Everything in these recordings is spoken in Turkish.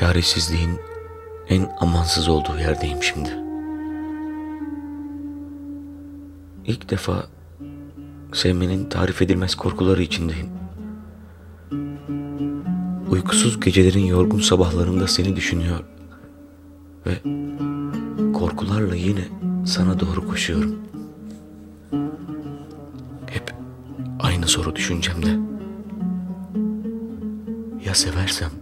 Çaresizliğin en amansız olduğu yerdeyim şimdi. İlk defa sevmenin tarif edilmez korkuları içindeyim. Uykusuz gecelerin yorgun sabahlarında seni düşünüyor ve korkularla yine sana doğru koşuyorum. Hep aynı soru düşüncemde. Ya seversem?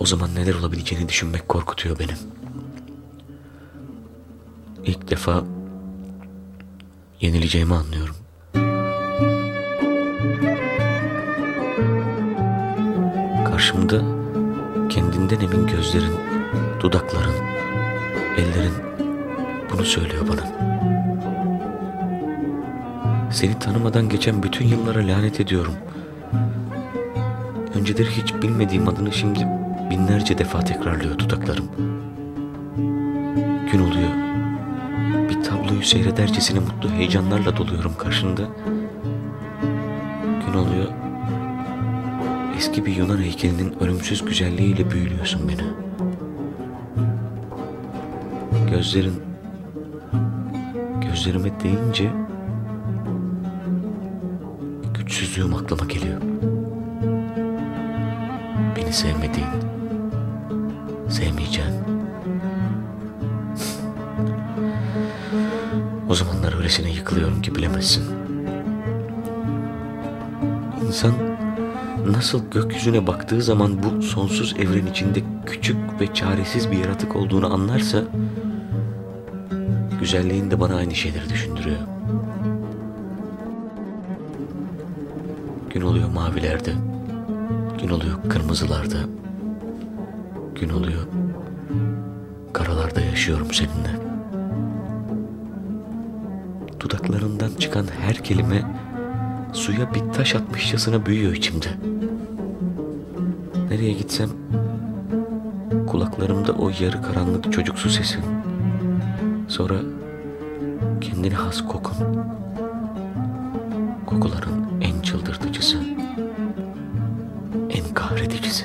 O zaman neler olabileceğini düşünmek korkutuyor beni. İlk defa yenileceğimi anlıyorum. Karşımda kendinden emin gözlerin, dudakların, ellerin bunu söylüyor bana. Seni tanımadan geçen bütün yıllara lanet ediyorum. Önceleri hiç bilmediğim adını şimdi binlerce defa tekrarlıyor dudaklarım. Gün oluyor. Bir tabloyu seyredercesine mutlu heyecanlarla doluyorum karşında. Gün oluyor. Eski bir Yunan heykelinin ölümsüz güzelliğiyle büyülüyorsun beni. Gözlerin gözlerime deyince güçsüzlüğüm aklıma geliyor. Beni sevmediğin, zamanlar öylesine yıkılıyorum ki bilemezsin. İnsan nasıl gökyüzüne baktığı zaman bu sonsuz evren içinde küçük ve çaresiz bir yaratık olduğunu anlarsa güzelliğin de bana aynı şeyleri düşündürüyor. Gün oluyor mavilerde, gün oluyor kırmızılarda, gün oluyor karalarda yaşıyorum seninle. Dudaklarından çıkan her kelime suya bir taş atmışçasına büyüyor içimde. Nereye gitsem kulaklarımda o yarı karanlık çocuksu sesin. Sonra kendine has kokun. Kokuların en çıldırtıcısı, en kahredicisi.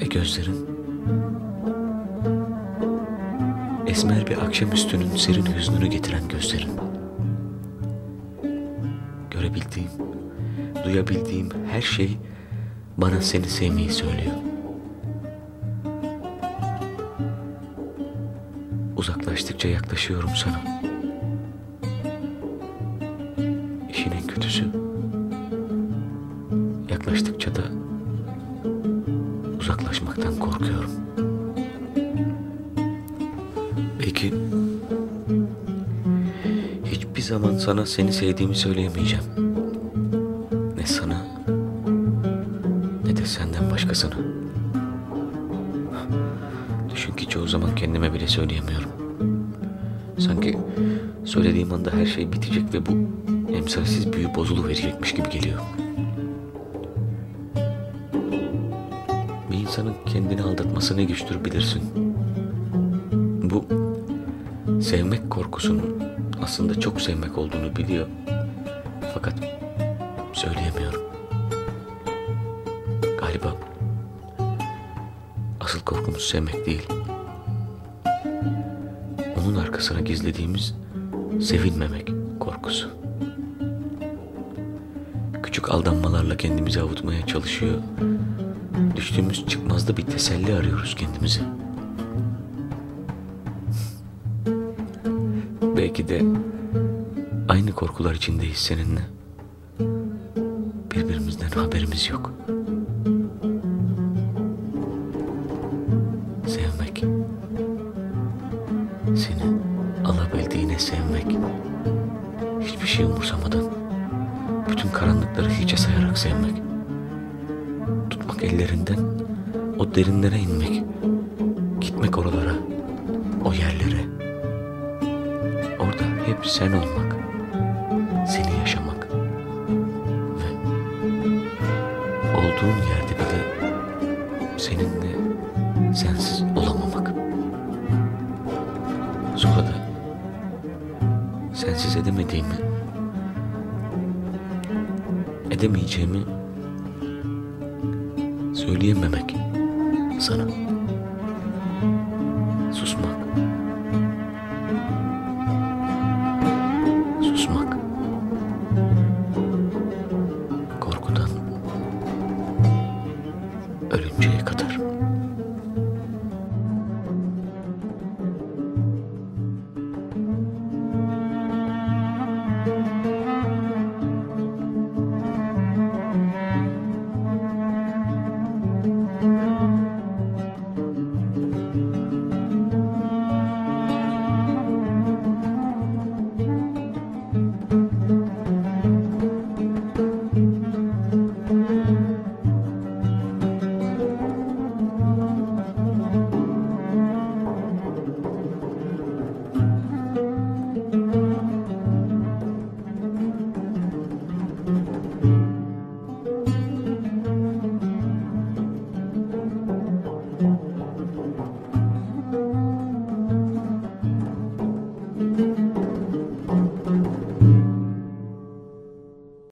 Ve gözlerin esmer bir akşamüstünün serin hüznünü getiren gözlerin. Görebildiğim, duyabildiğim her şey bana seni sevmeyi söylüyor. Uzaklaştıkça yaklaşıyorum sana. İşin en kötüsü yaklaştıkça da uzaklaşmaktan korkuyorum. Hiçbir zaman sana seni sevdiğimi söyleyemeyeceğim. Ne sana ne de senden başkasına. Düşün ki çoğu zaman kendime bile söyleyemiyorum. Sanki söylediğim anda her şey bitecek ve bu emsalsiz büyü bozulu verecekmiş gibi geliyor. Bir insanın kendini aldatması ne güçtür bilirsin. Bu sevmek korkusunun aslında çok sevmek olduğunu biliyor. Fakat söyleyemiyorum. Galiba asıl korkumuz sevmek değil. Onun arkasına gizlediğimiz sevilmemek korkusu. Küçük aldanmalarla kendimizi avutmaya çalışıyor. Düştüğümüz çıkmazda bir teselli arıyoruz kendimize. Belki de aynı korkular içindeyiz seninle. Birbirimizden haberimiz yok. Sevmek. Seni alabildiğine sevmek. Hiçbir şey umursamadan. Bütün karanlıkları hiçe sayarak sevmek. Tutmak ellerinden, o derinlere inmek. Gitmek oralara, sen olmak, seni yaşamak ve olduğun yerde bile seninle sensiz olamamak. Sonra da sensiz edemediğimi, edemeyeceğimi söyleyememek sana.